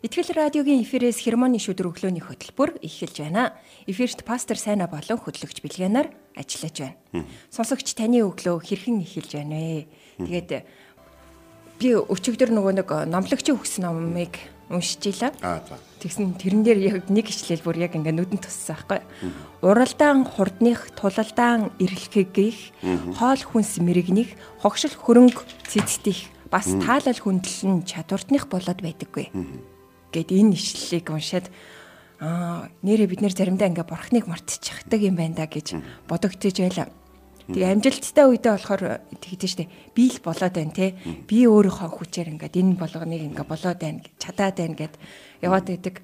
Итгэл радиогийн эфирээс хермоны шүдэр өглөөний хөтөлбөр эхэлж байна. Эфирт пастор Сайна болон хөтлөгч Билгэнаар ажиллаж байна. Сонсогч таны өглөө хэрхэн эхэлж байна вэ? Тэгээд би өчигдөр нөгөө нэг номлогчийн өгсөн номыг уншиж илаа. Аа за. Тэгсэн тэрэн дээр яг нэг ишлэл бүр яг ингээ нүдэн туссан байхгүй. Уралдаан хурдных тулалдаан эрэлхэгих хоол хүнс мэрэгних хогшил хөрөнгө цэцдих бас таалал хүндлэн чадвартных болоод байдаггүй гэд энэ ишлэлийг уншаад аа нэрээ бид нэр заримдаа ингээ бурхныг мартчихдаг юм байна да гэж бодогдож байлаа. Тэгээ амжилттай үедээ болохоор тэгдэж штэ би л болоод байна те. Би өөрийнхөө хүчээр ингээд энэ болгоныг ингээ болоод байна, чадаад байна гэд яваад байдаг.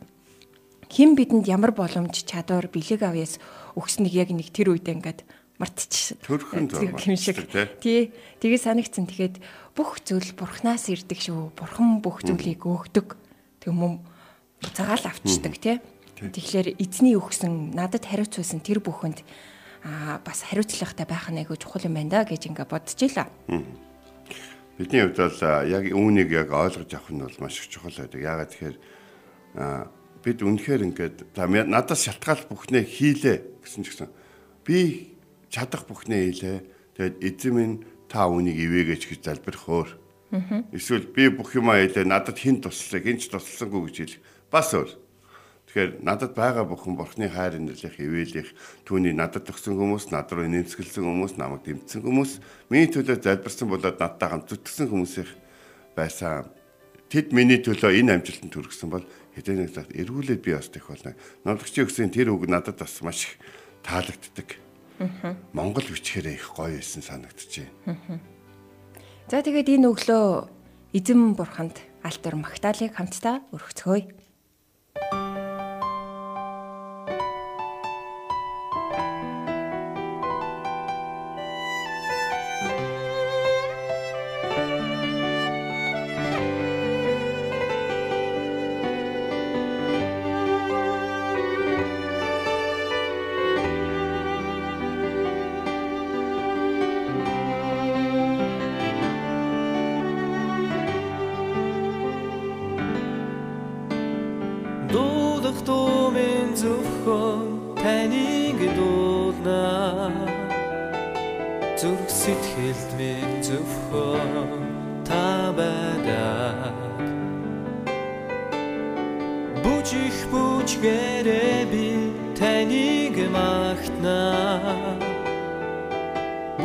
Хин бидэнд ямар боломж, чадвар, бэлэг авьяас өгснэг яг нэг тэр үедээ ингээд мартчих. Төрхөн юм шиг. Тий. Тэгээ санагдсан. Тэгээд бүх зүйл бурхнаас ирдэг шүү. Бурхан бүх зүйлийг өгдөг Тэг юм цагаал авчдаг тий. Тэгэхээр эзний өгсөн надад хариуцуулсан тэр бүхэнд аа бас хариуцлагатай байх нь айгүй чухал юм байна да гэж ингээ бодож илаа. Бидний хувьд бол яг үүнийг яг ойлгож авах нь бол маш их чухал байдаг. Яагаад тэгэхээр бид үнэхээр ингээд за надаас шалтгаал бүхнээ хийлээ гэсэн ч гэсэн би чадах бүхнээ хийлээ. Тэгээд эзэн минь та үнийг ивээгэж гэж залбирх өөр Эсвэл би бүх юм аялаа надад хин туслаа, гинч тусласангүй гэж хэлэх. Бас өөр. Тэгэхээр надад байгаа бүхэн бурхны хайр инэрлэх, ивэлэх, түүний надад өгсөн хүмүүс, над руу нэмсгэлсэн хүмүүс, намайг дэмжсэн хүмүүс, миний төлөө залбирсан болоод надтай хамт зүтгэсэн хүмүүсийн байсан. Тэд миний төлөө энэ амжилтанд хүргэсэн бол хэдэн нэг цагт эргүүлээд би бас тех болно. Номлогчийн өгсөн тэр үг надад бас маш их таалагддаг. Монгол бичгээрээ их гоё байсан санагдчихэв. За тэгээд энэ өглөө эзэн бурханд алтар магтаалыг хамтдаа өргөцгөөе.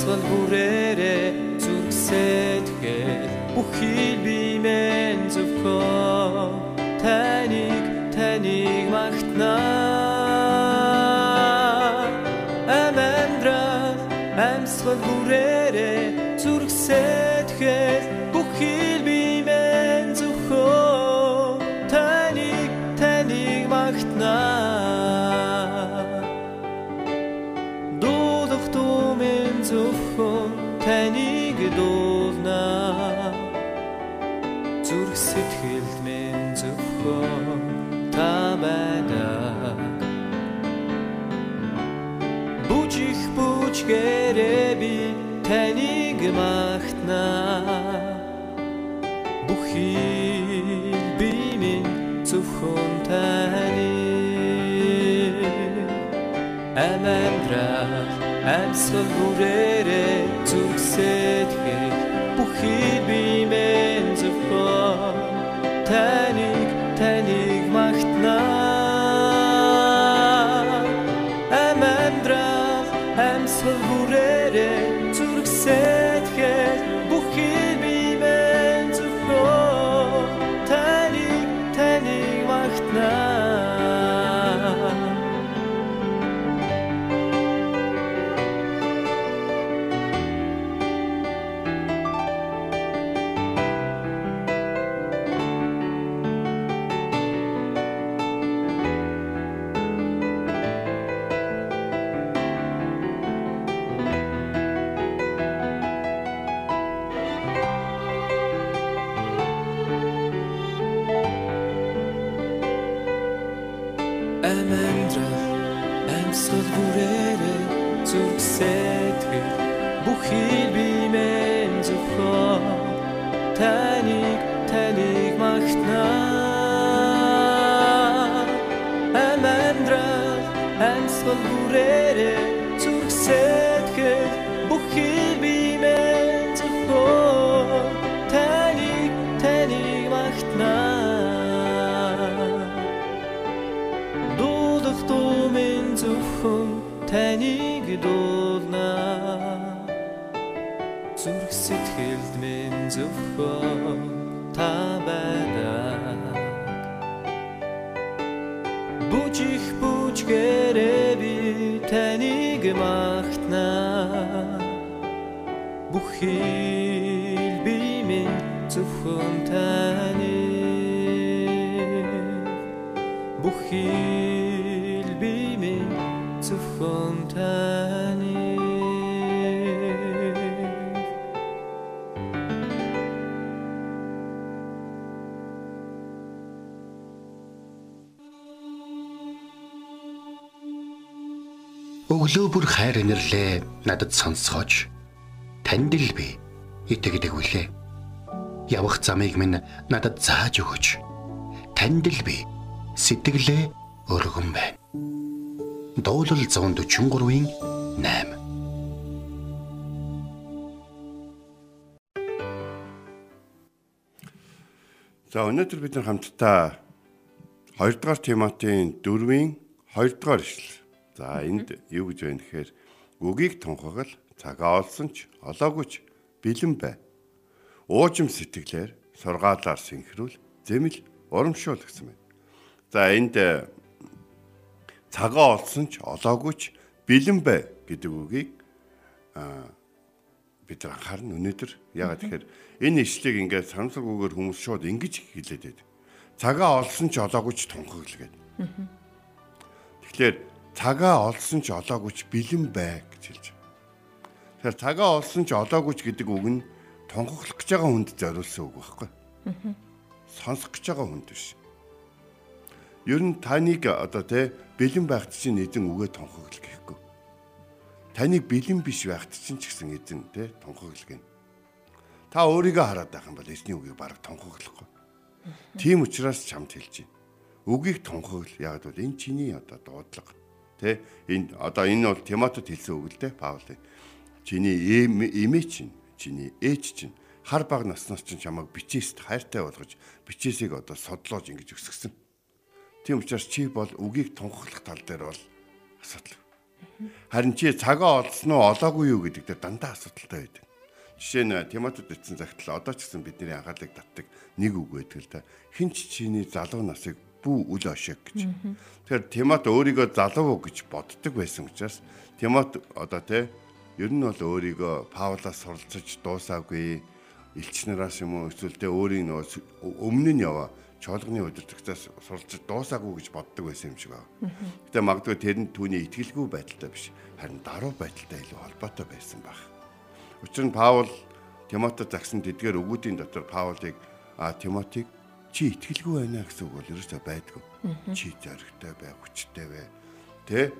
амьсгал бүрээрээ зүрхсэтгэл Үхий би минь зөвхөн таныг таныг магтнаа амьсгал бүрээрээ зүрхсэтхэл бүх таны Амандра амьсгал бүрээрээ зүгсэтгэх бүхий бимэн зөвхөн таныг амандра амьсгал бүрээрээ зүгсэтгэх бүхий бимэн зөвхөн таныг таныг магтнаа амандра амьсгал бүрээрээ бүхий би минь зөвхөн таныг бүхий би минь зөвхөн таныг Өглөө бүр хайр инэрлээ надад сонсгооч. Танд л би итгэдэг үлээ. Явах замыг минь надад зааж өгөөч. Танд л би сэтгэлээ өргөн байна. Дуулал 143-ийн 8 За өнөөдөр бид нар хамтдаа 2 дугаар Тимотийн 4-ийн 2 дугаар ишлэл. За энд юу гэж байна гэхээр үгийг тунхагл цагаа олсон ч олоогүйч бэлэн бай. Уужим сэтгэлээр сургаалаар синхрүүл зэмэл урамшуул гэсэн байна. За энд э, цагаа олсон ч олоогүйч бэлэн бай гэдэг үгийг а бид нар анхаарна өнөөдөр ягаад тэгэхээр энэ ишлэгийг ингээд санамсаргүйгээр хүмүүс шууд ингэж хэлээд байдаг. Цагаа олсон ч олоогүйч тунхагл гэдэг. Тэгэхээр цагаа олсон ч олоогүйч бэлэн бай гэж хэлж. Тэгэхээр цагаа олсон ч олоогүйч гэдэг үг нь тунхаглах гэж байгаа хүнд зориулсан үг байхгүй. Сонсох гэж байгаа хүнд биш. Ер нь таныг одоо те бэлэн байхт чинь эзэн үгээ тунхагл гэхгүй. Таныг бэлэн биш байхт чинь ч гэсэн эзэн те тунхагл гин. Та өөрийгөө хараад байх юм бол эзний үгийг бараг тунхаглахгүй. Тийм учраас чамд хэлж байна. Үгийг тунхагл яг бол энэ чиний одоо дуудлага Тэ энэ одоо энэ бол Тимотед хэлсэн үг л дээ Паул. Чиний эмээ чинь, чиний ээж чинь хар баг наснаас чинь чамайг бичээст хайртай болгож бичээсийг одоо содлоож ингэж өсгсөн. Тийм учраас чи бол үгийг тунхаглах тал дээр бол асуудал. Харин чи цагаа олсон уу олоогүй юу гэдэг дээр дандаа асуудалтай байдаг. Жишээ нь Тимотед бичсэн загтал одоо ч гэсэн бидний анхаалыг татдаг нэг үг байдаг л да. Хинч чиний залуу насыг бүү үл ошиг гэж. Тэгэхээр Тимот өөрийгөө залуу гэж боддог байсан учраас Тимот одоо те ер нь бол өөрийгөө Паулаас суралцаж дуусаагүй элч нараас юм уу эсвэл те өөрийн нөгөө өмнө нь яваа чуулганы удирдагчаас суралцаж дуусаагүй гэж боддог байсан юм шиг байна. Гэтэ магадгүй тэр нь түүний итгэлгүй байдалтай биш харин даруй байдалтай илүү холбоотой байсан баг. Учир нь Паул Тимотед загсан тэдгээр өгүүдийн дотор Паулыг а Тимотиг чи итгэлгүй байна гэсэн үг бол ерөөсөө байдгүй. Чи зоригтой бай, хүчтэй бай. Тэ?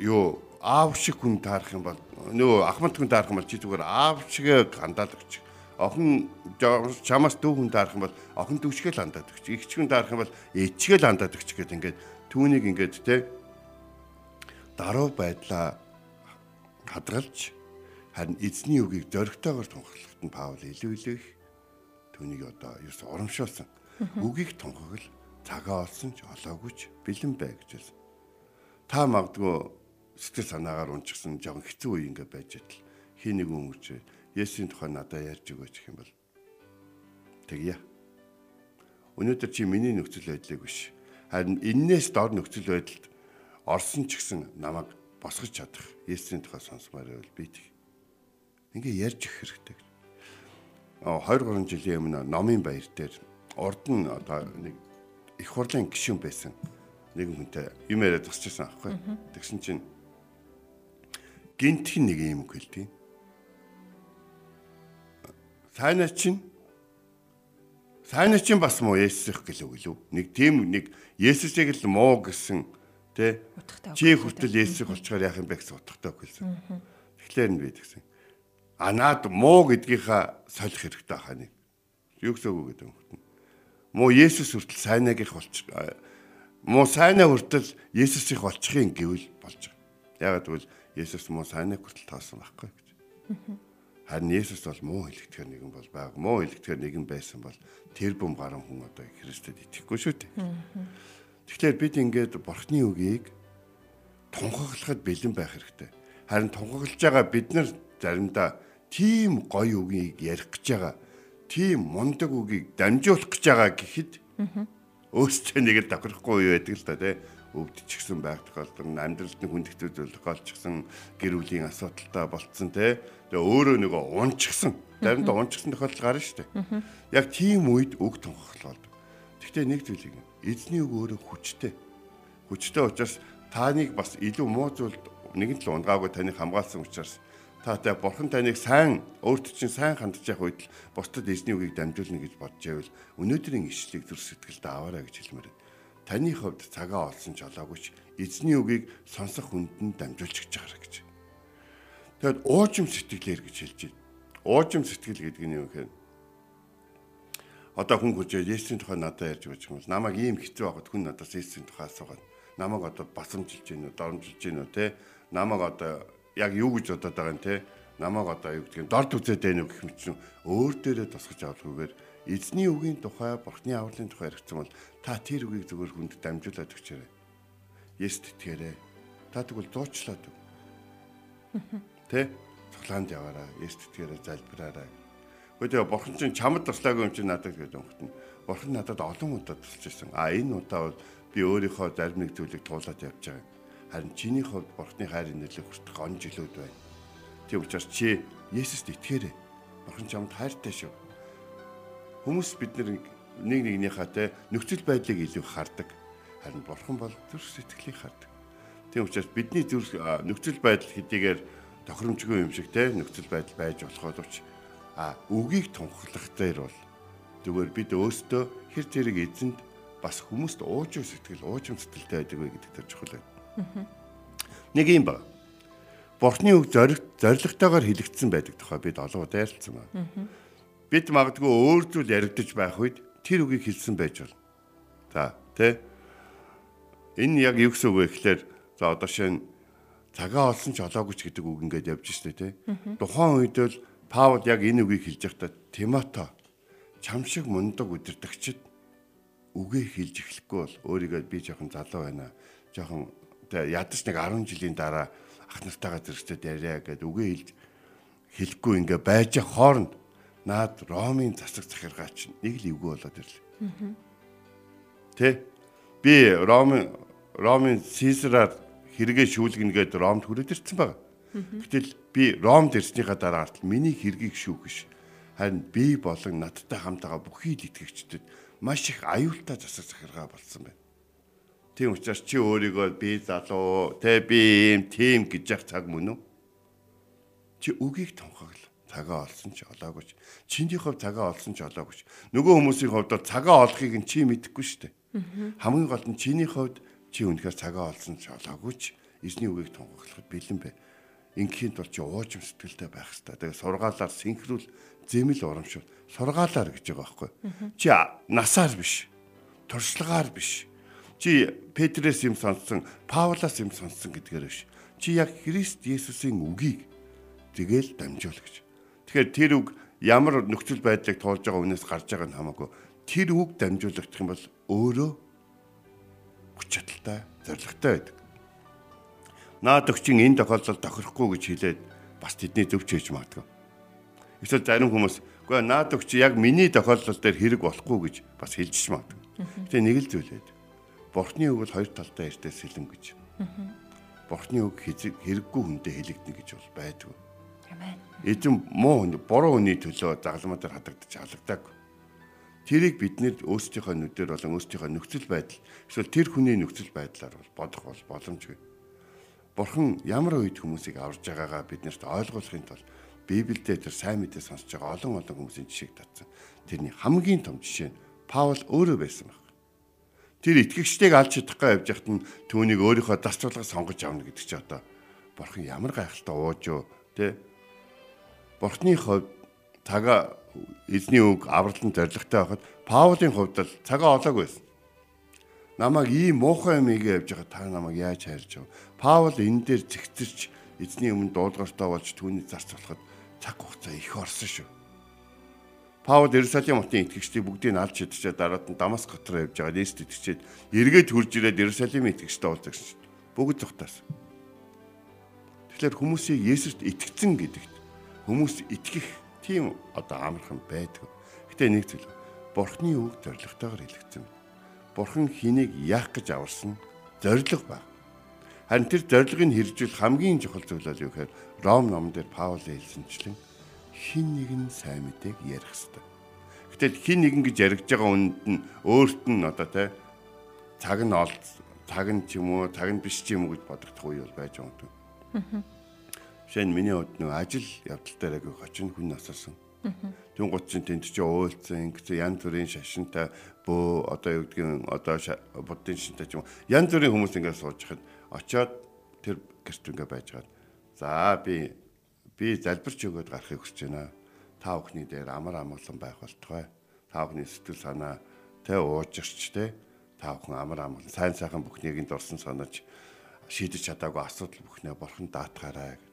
Юу аав шиг хүн таарах юм бол нөгөө ахмад хүн таарах юм бол чи зүгээр аав шиг хандаад өгч. Охин чамаас дүү хүн таарах юм бол охин дүүшгээл хандаад өгч. Игч хүн таарах юм бол ээчгээл хандаад өгч гэдэг ингээд түүнийг ингээд тэ даруй байдлаа хадгалж харин эзний үгийг зоригтойгоор тунхаглахад нь Паул илүү илүү их түүнийг одоо юус урамшуулсан. Үгийг тунхагл цагаа олсон ч олоогүйч бэлэн бай гэж хэлсэн. Та магадгүй сэтгэл санаагаар унчихсан жоохон хэцүү үе ингээ байж идэл хий нэг өмөрч Есүсийн тухай надад ярьж өгөөч гэх юм бол тэгье. Өнөөдөр чи миний нөхцөл байдлыг биш. Харин эннээс дор нөхцөл байдалд орсон ч гэсэн намайг босгож чадах Есүсийн тухай сонсмоор байвал би тэг. Ингээ ярьж өгөх хэрэгтэй. 2 3 жилийн өмнө номын баяр дээр урд нь одоо нэг их хурлын гишүүн байсан нэг хүнтэй юм яриад тасчихсан аахгүй. Тэгсэн чинь гинтхэн нэг юм хэлдэг. Сайнаа чинь Сайнаа чинь бас муу Есүсих гэлөө гэлөө. Нэг тийм нэг Есүсийг л муу гэсэн тэ чи хүртэл Есүсийг болчоор яах юм бэ гэсэн утгатай хэлсэн. Тэгэхээр нь би тэгсэн. А наад муу гэдгийнхаа солих хэрэгтэй хаа нэг. Юу гэсэн үг гэдэг юм. Муу Есүс хүртэл сайнаагийнх болчих муу сайнаа хүртэл Есүсийг болчихын гэвэл болж байгаа. Ягаад гэвэл Есүс муу сайнаа хүртэл тоосон байхгүй гэж. Харин Есүс бол муу хэлэгдэхэр нэгэн бол байг. Муу хэлэгдэхэр нэгэн байсан бол тэр бүм гарan хүн одоо Христэд итгэхгүй шүү дээ. Тэгэхээр бид ингээд Бурхны үгийг тунхаглахад бэлэн байх хэрэгтэй. Харин тунхаглаж байгаа бид нар заримдаа тийм гоё үгийг ярих гэж байгаа. Тийм мундаг үгийг дамжуулах гэж байгаа гэхэд өөрсдөө нэг л давхрахгүй юу байдаг л да тий өвдчихсэн байх тохиолдол амьдралд нь хүндэгтэй зүйл тохиолдчихсан гэр бүлийн асуудалтай болцсон те. Тэгээ өөрөө нөгөө унчихсан. Заримдаа унчихсан тохиолдол гарна шүү дээ. Яг тийм үед үг тунхаглал гэхдээ нэг зүйлийг эзний үг өөрөө хүчтэй. Хүчтэй учраас таныг бас илүү муу зүйлд нэгэн л унгаагүй таныг хамгаалсан учраас таатай бурхан таныг сайн өөрт чинь сайн хандж явах үед л бусдад эзний үгийг дамжуулна гэж бодож байвал өнөөдрийн ишлэгийг зүр сэтгэлдээ аваарай гэж хэлмээр таны хувьд цагаа олсон ч олоогүйч эзний үгийг сонсох хүнд нь дамжуулж гэж байгаа гэж. Тэгэд уужим сэтгэлээр гэж хэлж байна. Уужим сэтгэл гэдэг нь юу гэхээр одоо хүн хурж Есүсийн тухай надад ярьж байгаа юм бол намайг ийм хэцүү байгаад хүн надаас Есүсийн тухай асуугаад намайг одоо басамжилж гин үү, доромжилж гин үү те намайг одоо яг юу гэж бодоод байгаа юм те намайг одоо юу гэдэг юм дорд үзээд байна уу гэх мэт чинь өөр дээрээ тусгаж авалгүйгээр эзний үгийн тухай, бурхны авралын тухай яригдсан бол та тэр үгийг зөвхөн хүнд дамжуулаад өгчээрэй. Есүст итгээрэй. Та тэгвэл дуучлаад өг. Тэ? Цоглаанд яваарай. Есүст итгээрэй, залбираарай. Гэхдээ бурхан чинь чамд туслаагүй юм чинь надад юм хтэн. Бурхан надад олон удаа тусалж ирсэн. А энэ удаа бол би өөрийнхөө зарим нэг зүйлийг туулаад явж байгаа юм. Харин чиний хувьд бурхны хайрын нөлөө хүртэх он жилүүд байна. Тийм учраас чи Есүст итгээрэй. Бурхан чамд хайртай шүү Хүмүүс бид нэг нэгнийхээ те нөхцөл байдлыг илүү хардаг. Харин бурхан бол зүрх сэтгэлийг хардаг. Тийм учраас бидний зүрх нөхцөл байдал хэдийгээр тохиромжгүй юм шиг те нөхцөл байдал байж болоход уч а үгийг тунхаглах дээр бол зүгээр бид өөстөө хэр зэрэг эзэнд бас хүмүүст уужим сэтгэл уужим сэтгэлтэй байдаг вэ гэдэг дээр чухал байна. Нэг юм ба. Бурхны үг зориг зоригтойгоор хэлэгдсэн байдаг тухай бид олон удаа ярилцсан байна бид магадгүй өөр зүйл яригдаж байх үед тэр үгийг хэлсэн байж болно. За тий. Энэ яг юу гэсэн үг вэ гэхээр за одоо шинэ цагаа олсон ч олоогүй ч гэдэг үг ингээд явж штэ тий. Тухайн үед л Паул яг энэ үгийг хэлж байхдаа Тимото чам шиг мундаг үдирдэгчд үгээ хэлж эхлэхгүй бол өөрийгөө би жоохон залуу байна. Жоохон ядаж нэг 10 жилийн дараа ах нартайгаа зэрэгцээд яриа гэд үгээ хэлж хэлэхгүй ингээ байж хооронд наад Ромын засаг захиргаач нэг л эвгүй болоод ирлээ. Тэ? Би Ром Ромын Цэсараар хэрэгээ шүүлгэнэ гээд Ромд хүрээд ирсэн байгаа. Гэтэл би Ромд ирснийхаа дараа арт миний хэргийг шүүх биш. Харин би болон надтай хамтаага бүхий л итгэгчдэд маш их аюултай засаг захиргаа болсон байна. Тийм учраас чи өөрийгөө би залуу, тэ би юм тийм гэж яах цаг мөн үү? Чи үгийг тунхагла цагаа олсон ч олоогүй ч чиний хувь цагаа олсон ч олоогүй ч нөгөө хүмүүсийн хувьд бол цагаа олохыг нь чи мэдэхгүй шүү дээ. Хамгийн гол нь чиний хувьд чи үнэхээр цагаа олсон ч олоогүй ч эзний үгийг тунхаглахад бэлэн бай. Ингээнд бол чи уужим сэтгэлтэй байх хэрэгтэй. Тэгээ сургаалаар синхрүүл зэмэл урамшуул. Сургаалаар гэж байгаа байхгүй. Чи насаар биш. Туршлагаар биш. Чи Петрээс юм сонссон, Паулаас юм сонссон гэдгээр биш. Чи яг Христ Есүсийн үгийг тэгэл дамжуул гэж. Тэгэхээр тэр үг ямар нөхцөл байдлыг туулж байгаа үнээс гарч байгаа нь хамаагүй. Тэр үг дамжуулагдах юм бол өөрөө хүч чадалтай, зоригтой байдаг. Наад өгчин энэ тохиолдолд тохирохгүй гэж хэлээд бас тэдний зөвч хийж магадгүй. Эсвэл зарим хүмүүс үгүй наад өгч яг миний тохиолдол дээр хэрэг болохгүй гэж бас хэлж магадгүй. Тэгээ нэг л зүйл байдаг. Бурхны үг бол хоёр талтай ярьтай сэлэм гэж. Бурхны үг хэрэггүй хүндээ хэлэгдэнэ гэж бол байдгүй. Эзэн муу хүн буруу хүний төлөө загалмаа дээр хадагдаж халагдаг. Тэрийг бид нэр өөрсдийнхөө нүдээр болон өөрсдийнхөө нөхцөл байдал эсвэл тэр хүний нөхцөл байдлаар бол бодох бол боломжгүй. Бурхан ямар үед хүмүүсийг аварж байгаагаа биднэрт ойлгуулахын тулд Библиэд тэр сайн мэдээ сонсож байгаа олон олон хүмүүсийн жишээг татсан. Тэрний хамгийн том жишээ нь Паул өөрөө байсан баг. Тэр итгэгчдийг алж чадахгүй явж яхад нь түүнийг өөрийнхөө зарцуулга сонгож авна гэдэг чи одоо бурхан ямар гайхалтай ууж юу те бурхны хувьд цагаа эзний үг авралын зоригтой байхад Паулийн хувьд л цагаа олоогүй байсан. Намайг ийм муухай юм игээ явж байгаа та намайг яаж хайрлж вэ? Паул энэ дээр зэгцэрч эзний өмнө дуулууртай болж түүний зарцуулахад цаг хугацаа их орсон шүү. Паул Иерусалим хотын итгэгчдийг бүгдийг алж чадчихаа дараад нь Дамаск хот руу явж байгаа Лист итгэгчид эргээд хурж ирээд Иерусалимын итгэгчтэй уулзагч бүгд зүхтаасан. Тэгэхээр хүмүүсийг Есүст итгэцэн гэдэгт хүмүүс итгэх тийм одоо амархан байдгүй. Гэтэ нэг зүйл Бурхны үг зоригтойгоор хэлэгдсэн. Бурхан хэнийг яах гэж аварсан зориг баг. Харин тэр зорилгыг хэрэгжүүлэх хамгийн чухал зүйл бол юу гэхээр Ром номон дээр Паул хэлсэнчлэн хин нэгэн сайн мэдээг ярих хэрэгтэй. Гэтэл хин нэгэн гэж яригж байгаа үнд нь өөрт нь одоо те цаг нь ол цаг нь ч юм уу цаг нь биш ч юм уу гэж бодогдох үе бол байж байгаа юм. Жишээ нь миний хувьд нэг ажил явдал дээр агай хочин хүн насарсан. Түн 30 чинь тэнд чи уйлцсан гэсэн янз бүрийн шашинтай бөө одоо юу гэдгийг одоо буддын шинтэй ч юм янз бүрийн хүмүүс ингээд сууж хахад очоод тэр гэрт ингээд байж гад. За би би залбирч өгөөд гарахыг хүсэж байна. Та бүхний дээр амар амгалан байх болтугай. Та бүхний сэтгэл санаа тэ уужирч тэ та бүхэн амар амгалан сайн сайхан бүхнийг нь дурсан санаж шийдэж чадаагүй асуудал бүхнээ бурхан даатгаарай.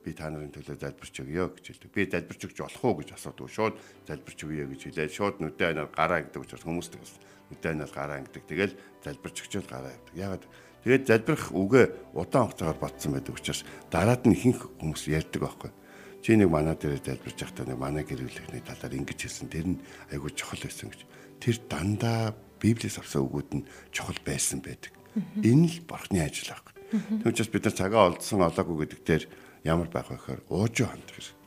Би та нарын төлөө залбирч өгье гэж хэлдэг. Би залбирч өгч болох уу гэж асуудаг. Шууд залбирч өгье гэж хэлээд шууд нүдэн анаар гараа гэдэг учраас хүмүүс тэгс нүдэн анаар гараа гэдэг. Тэгэл залбирч өгчөөл гараа гэдэг. Ягаад Тэгээд залбирах үгээ удаан хугацаагаар батсан байдаг учраас дараад нь ихэнх хүмүүс ярьдаг байхгүй. Чи нэг манаа дээр залбирч байхдаа нэг манаа гэрүүлэхний талаар ингэж хэлсэн. Тэр нь айгүй чухал байсан гэж. Тэр дандаа Библиэс авсан үгүүд нь чухал байсан байдаг. Энэ л бурхны ажил байхгүй. Учраас бид нар цагаа олдсон олоогүй гэдэг дээр ямар байх вэ гэхээр уужуу хандах хэрэг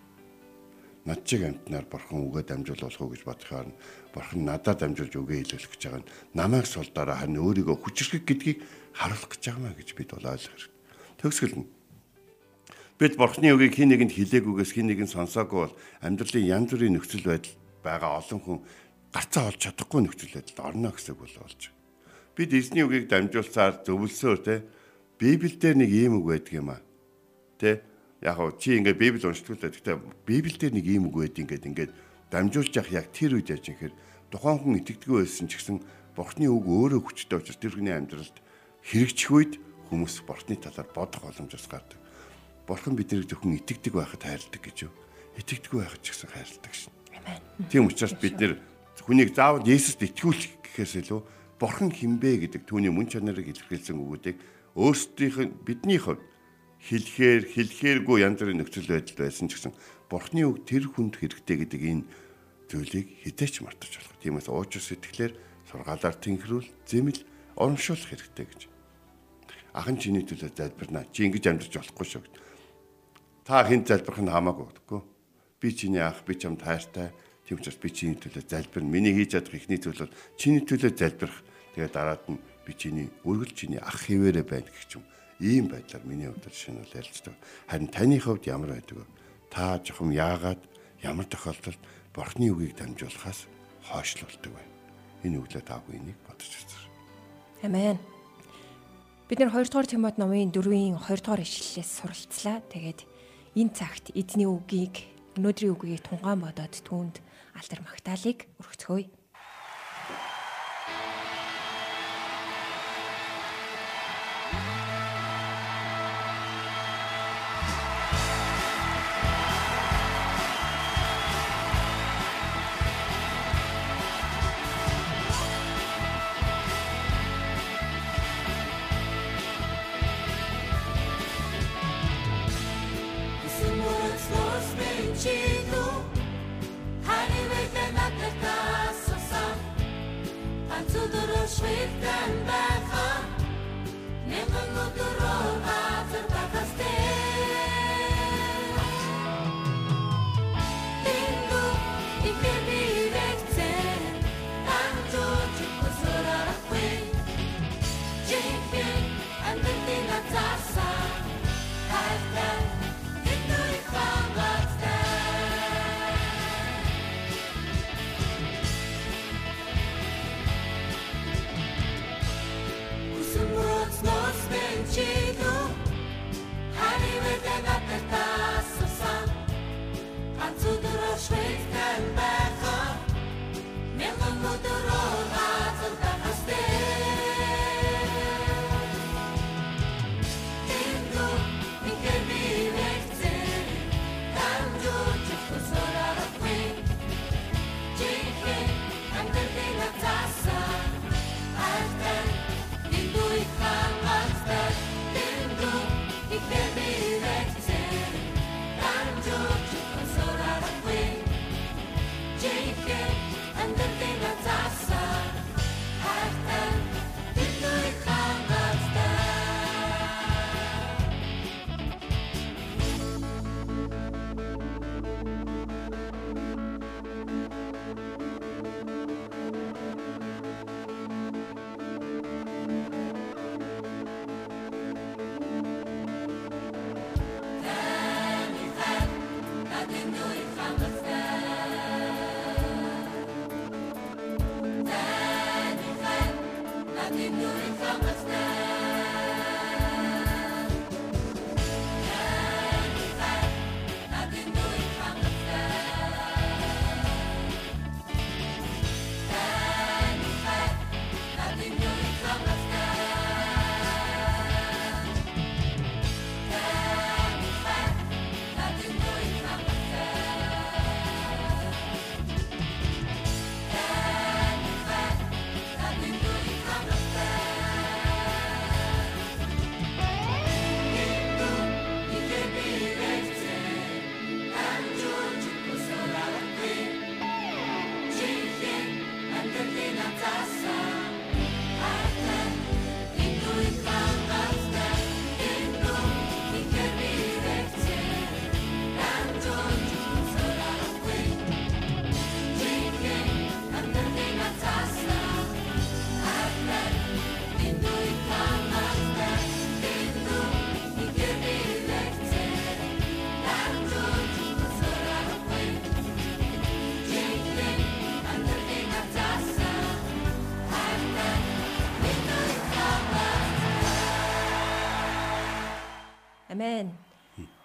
над чиг амтнаар бурхан үгээ дамжуулах уу гэж бодохоор бурхан надад дамжуулж үгээ хэлүүлэх гэж байгаа нь намайг сул дараа харин өөрийгөө хүчрхэг гэдгийг харуулах гэж байгаа маа гэж бид бол ойлгох хэрэгтэй. Төгсгөл нь бид бурхны үгийг хин нэгэнд хэлээгүйгээс хин нэгэн сонсоогүй бол амьдралын янз бүрийн нөхцөл байдал байгаа олон хүн гарцаа олж чадахгүй нөхцөл байдалд орно гэсэн бол болж. Бид эзний үгийг дамжуулсаар зөвлөсөөр те Библиэлд нэг ийм үг байдаг юм аа. Тэ яг хоо чи ингээд Библи уншдаг л да. Гэхдээ Библиэлд нэг ийм үг байд ингээд ингээд дамжуулж явах яг тэр үед яаж ихэр тухайн хүн итгэдэггүй байсан ч гэсэн Бурхны үг өөрөө хүчтэй учраас тэр хүний амьдралд хэрэгжих үед хүмүүс Бурхны талаар бодох боломжос гардаг. Бурхан биднийг зөвхөн итгэдэг байхад хайрладаг гэж юу? Итгэдэггүй байхад ч гэсэн хайрладаг шин. Тийм учраас бид нэр хүнийг заавал Есүст итгүүлэх гэхээс илүү Бурхан хинбэ гэдэг түүний мөн чанарыг илэрхийлсэн үгүүдийг өөрсдийнх нь бидний хувьд хэлэхээр хэлэхээргүй янз бүрийн нөхцөл байдал байсан ч гэсэн бурхны үг тэр хүнд хэрэгтэй гэдэг энэ зүйлийг хідээч мартаж болох. Тиймээс уучрал сэтгэлээр сургаалаар тэнхрүүл, зэмэл, урамшуулах хэрэгтэй гэж. Ахан чиний төлөө залбирна. Чи ингэж амьдрч болохгүй шүү. Та хэн залбирх нь хамаагүй гэдэггүй. Би чиний ах, би чамд хайртай. Тийм учраас би чиний төлөө залбирна. Миний хийж чадах ихний зүйл бол чиний төлөө залбирх. Тэгээд дараад нь би чиний өргөл чиний ах хിവэрэ байна гэх юм ийм байдлаар миний хувьд жишээ нь ярилцдаг. Харин таны хувьд ямар байдаг вэ? Та жохом яагаад ямар тохиолдолд Бурхны үгийг дамжуулахаас хойшлуулдаг вэ? Энэ үглээ таагүй энийг бодож үзэр. Амен. Бид нэр 2 дугаар Тимот номын 4-ийн 2 дугаар ишлэлээс суралцлаа. Тэгээд энэ цагт эзний үгийг өнөөдрийн үгийг тунгаан бодоод түүнд алдар магтаалык өргөцгөөе.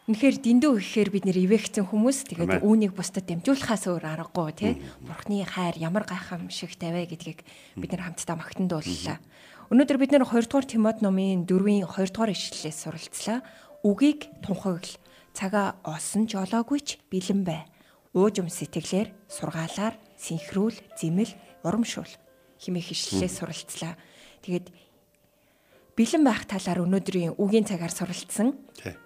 Үнэхээр дэндүү гэхээр бид нэр ивэгцэн хүмүүс тэгээд үүнийг бусдад дамжуулахаас өөр аргагүй тий. Бурхны хайр ямар гайхамшигтай вэ гэдгийг бид нар хамтдаа магтандууллаа. Өнөөдөр бид нэр 2 дугаар Тимот номын 4-ийн 2 дугаар ишлэлээс суралцлаа. Үгийг тунхагл цагаа олсон ч олоогүй ч бэлэн бай. Уужим сэтгэлээр сургаалаар синхрүүл, зэмэл, урамшуул химээ ишлэлээс суралцлаа. Тэгээд бэлэн байх талаар өнөөдрийн үгийн цагаар суралцсан. Тий.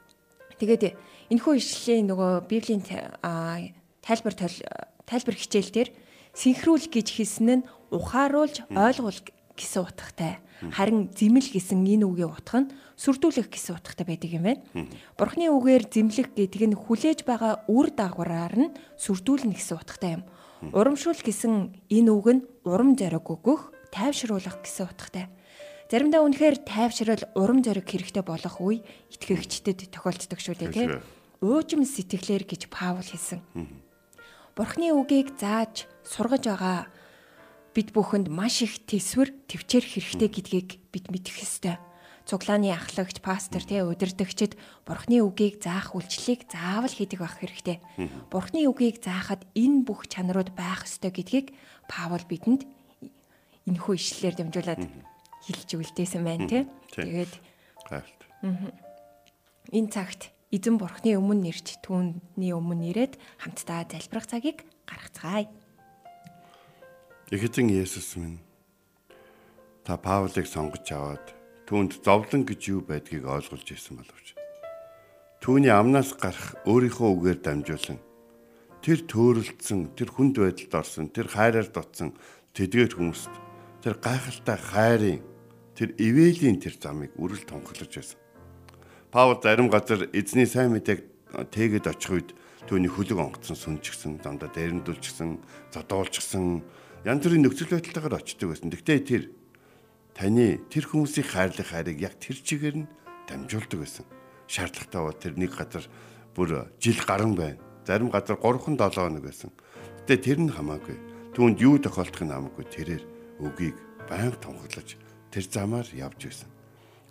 Тэгээд энэхүү ишлэлийн нөгөө Библийн тайлбар тайлбар хичээл дээр синхрүүл гэж хэлсэн нь ухааруулж ойлгуул гэсэн утгатай. Харин зэмэл гэсэн энэ үгийн утга нь сүрдүүлэх гэсэн утгатай байдаг юм байна. Бурхны үгээр зэмлэх гэдэг нь хүлээж байгаа үр дагавраар нь сүрдүүлнэ гэсэн утгатай юм. Урамшуул гэсэн энэ үг нь урам зориг өгөх, тайвшруулах гэсэн утгатай. Заримдаа үнэхээр тайвшрал урам зориг хэрэгтэй болох үе итгэгчдэд тохиолддог шүү дээ тийм. Уужим сэтгэлээр гэж Паул хэлсэн. Бурхны үгийг зааж сургаж байгаа бид бүхэнд маш их төсвөр төвчээр хэрэгтэй гэдгийг бид мэдэх ёстой. Цуглааны ахлагч, пастор тий удирдагчид Бурхны үгийг заах үйлчлэлийг заавал хийдэг байх хэрэгтэй. Бурхны үгийг заахад энэ бүх чанарууд байх ёстой гэдгийг Паул бидэнд энэхүү ишлэлээр дамжуулаад хэлж үлдээсэн байна тий. Тэгээд Гайхалтай. энэ цагт эзэн бурхны өмнө нэрч түүний өмнө ирээд хамтдаа залбирах цагийг гаргацгаая. Эхэзэн Есүс минь та Паулыг сонгож аваад түүнд зовлон гэж юу байдгийг ойлгуулж ирсэн боловч түүний амнаас гарах өөрийнхөө үгээр дамжуулан тэр төөрөлдсөн, тэр хүнд байдалд орсон, тэр хайраар дутсан тэдгээр хүмүүст тэр гайхалтай хайрын тэр ивэлийн тэр замыг үрэл тунхаглаж байсан. Паул зарим газар эзний сайн мэдээг тэгээд очих үед түүний хөлөг онгоцсон сүнчгсэн, замдаа дээрэндүүлчихсэн, задуулчихсан янз бүрийн нөхцөл байдалтайгаар очдөг байсан. Гэхдээ тэр таны тэр хүмүүсийн хайрлах хайрыг яг тэр чигээр нь дамжуулдаг байсан. Шаардлагатай бол тэр нэг газар бүр жил гарan байна. Зарим газар 3-7 хоног байсан. Гэтэ тэр нь хамаагүй. Түүнд юу тохиолдох нь хамаагүй тэрээр үгийг байнга тунхаглаж тэр замаар явж байсан.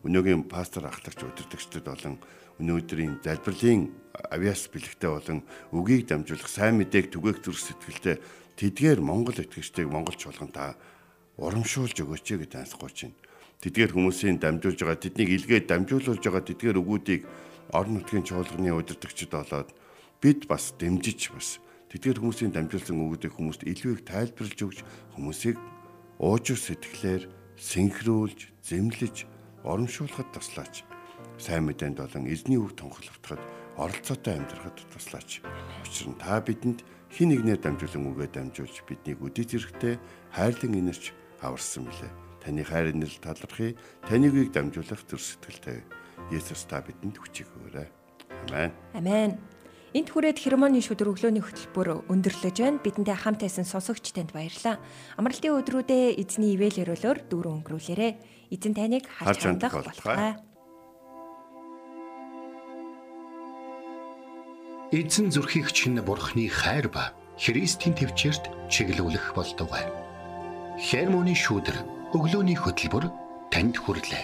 Өнөөгийн пастор ахлагч удирдагчдад болон өнөөдрийн залбирлын авиас бэлэгтэй болон үгийг дамжуулах сайн мэдээг түгээх зүрх сэтгэлтэй тэдгээр Монгол итгэгчдийг монголч болгон та урамшуулж өгөөч гэж таньсахгүй чинь. Тэдгээр хүмүүсийн дамжуулж байгаа тэднийг илгээд дамжуулуулж байгаа тэдгээр өгүүдийг орон нутгийн чуулганы удирдагчид болоод бид бас дэмжиж бас тэдгээр хүмүүсийн дамжуулсан өгүүдийг хүмүүст илүү их тайлбарлаж өгч хүмүүсийг уужив сэтгэлээр синхруулж, зэмлэж, оромшуулахад туслаач. Сайн мэдээнд болон эзний үг тунхаглахдад оролцоотой амьдрахад туслаач. Учир нь та бидэнд хин нэгнээр дамжуулан үгээ дамжуулж биднийг үдит эрэхтэй хайрлан инэрч аварсан билээ. Таны хайр нэрл талархыг таны үгийг дамжуулах төр сэтгэлтэй. Есүс та бидэнд хүчийг өгөөрэй. Амен. Амен. Энт хүрээд хермоны шүдэр өглөөний хөтөлбөр өндөрлөж байна. Бидэнтэй хамт байсан сонсогч танд баярлалаа. Амралтын өдрүүдэд эзний ивэл өрөөлөөр дүүрэн өнгөрүүлээрэ. Эзэн таныг Харж хандах болтугай. Эзэн зүрхийг чинь бурхны хайр ба Христийн төвчөрт чиглүүлэх болтугай. Хермоны шүүдэр өглөөний хөтөлбөр танд хүрэлээ.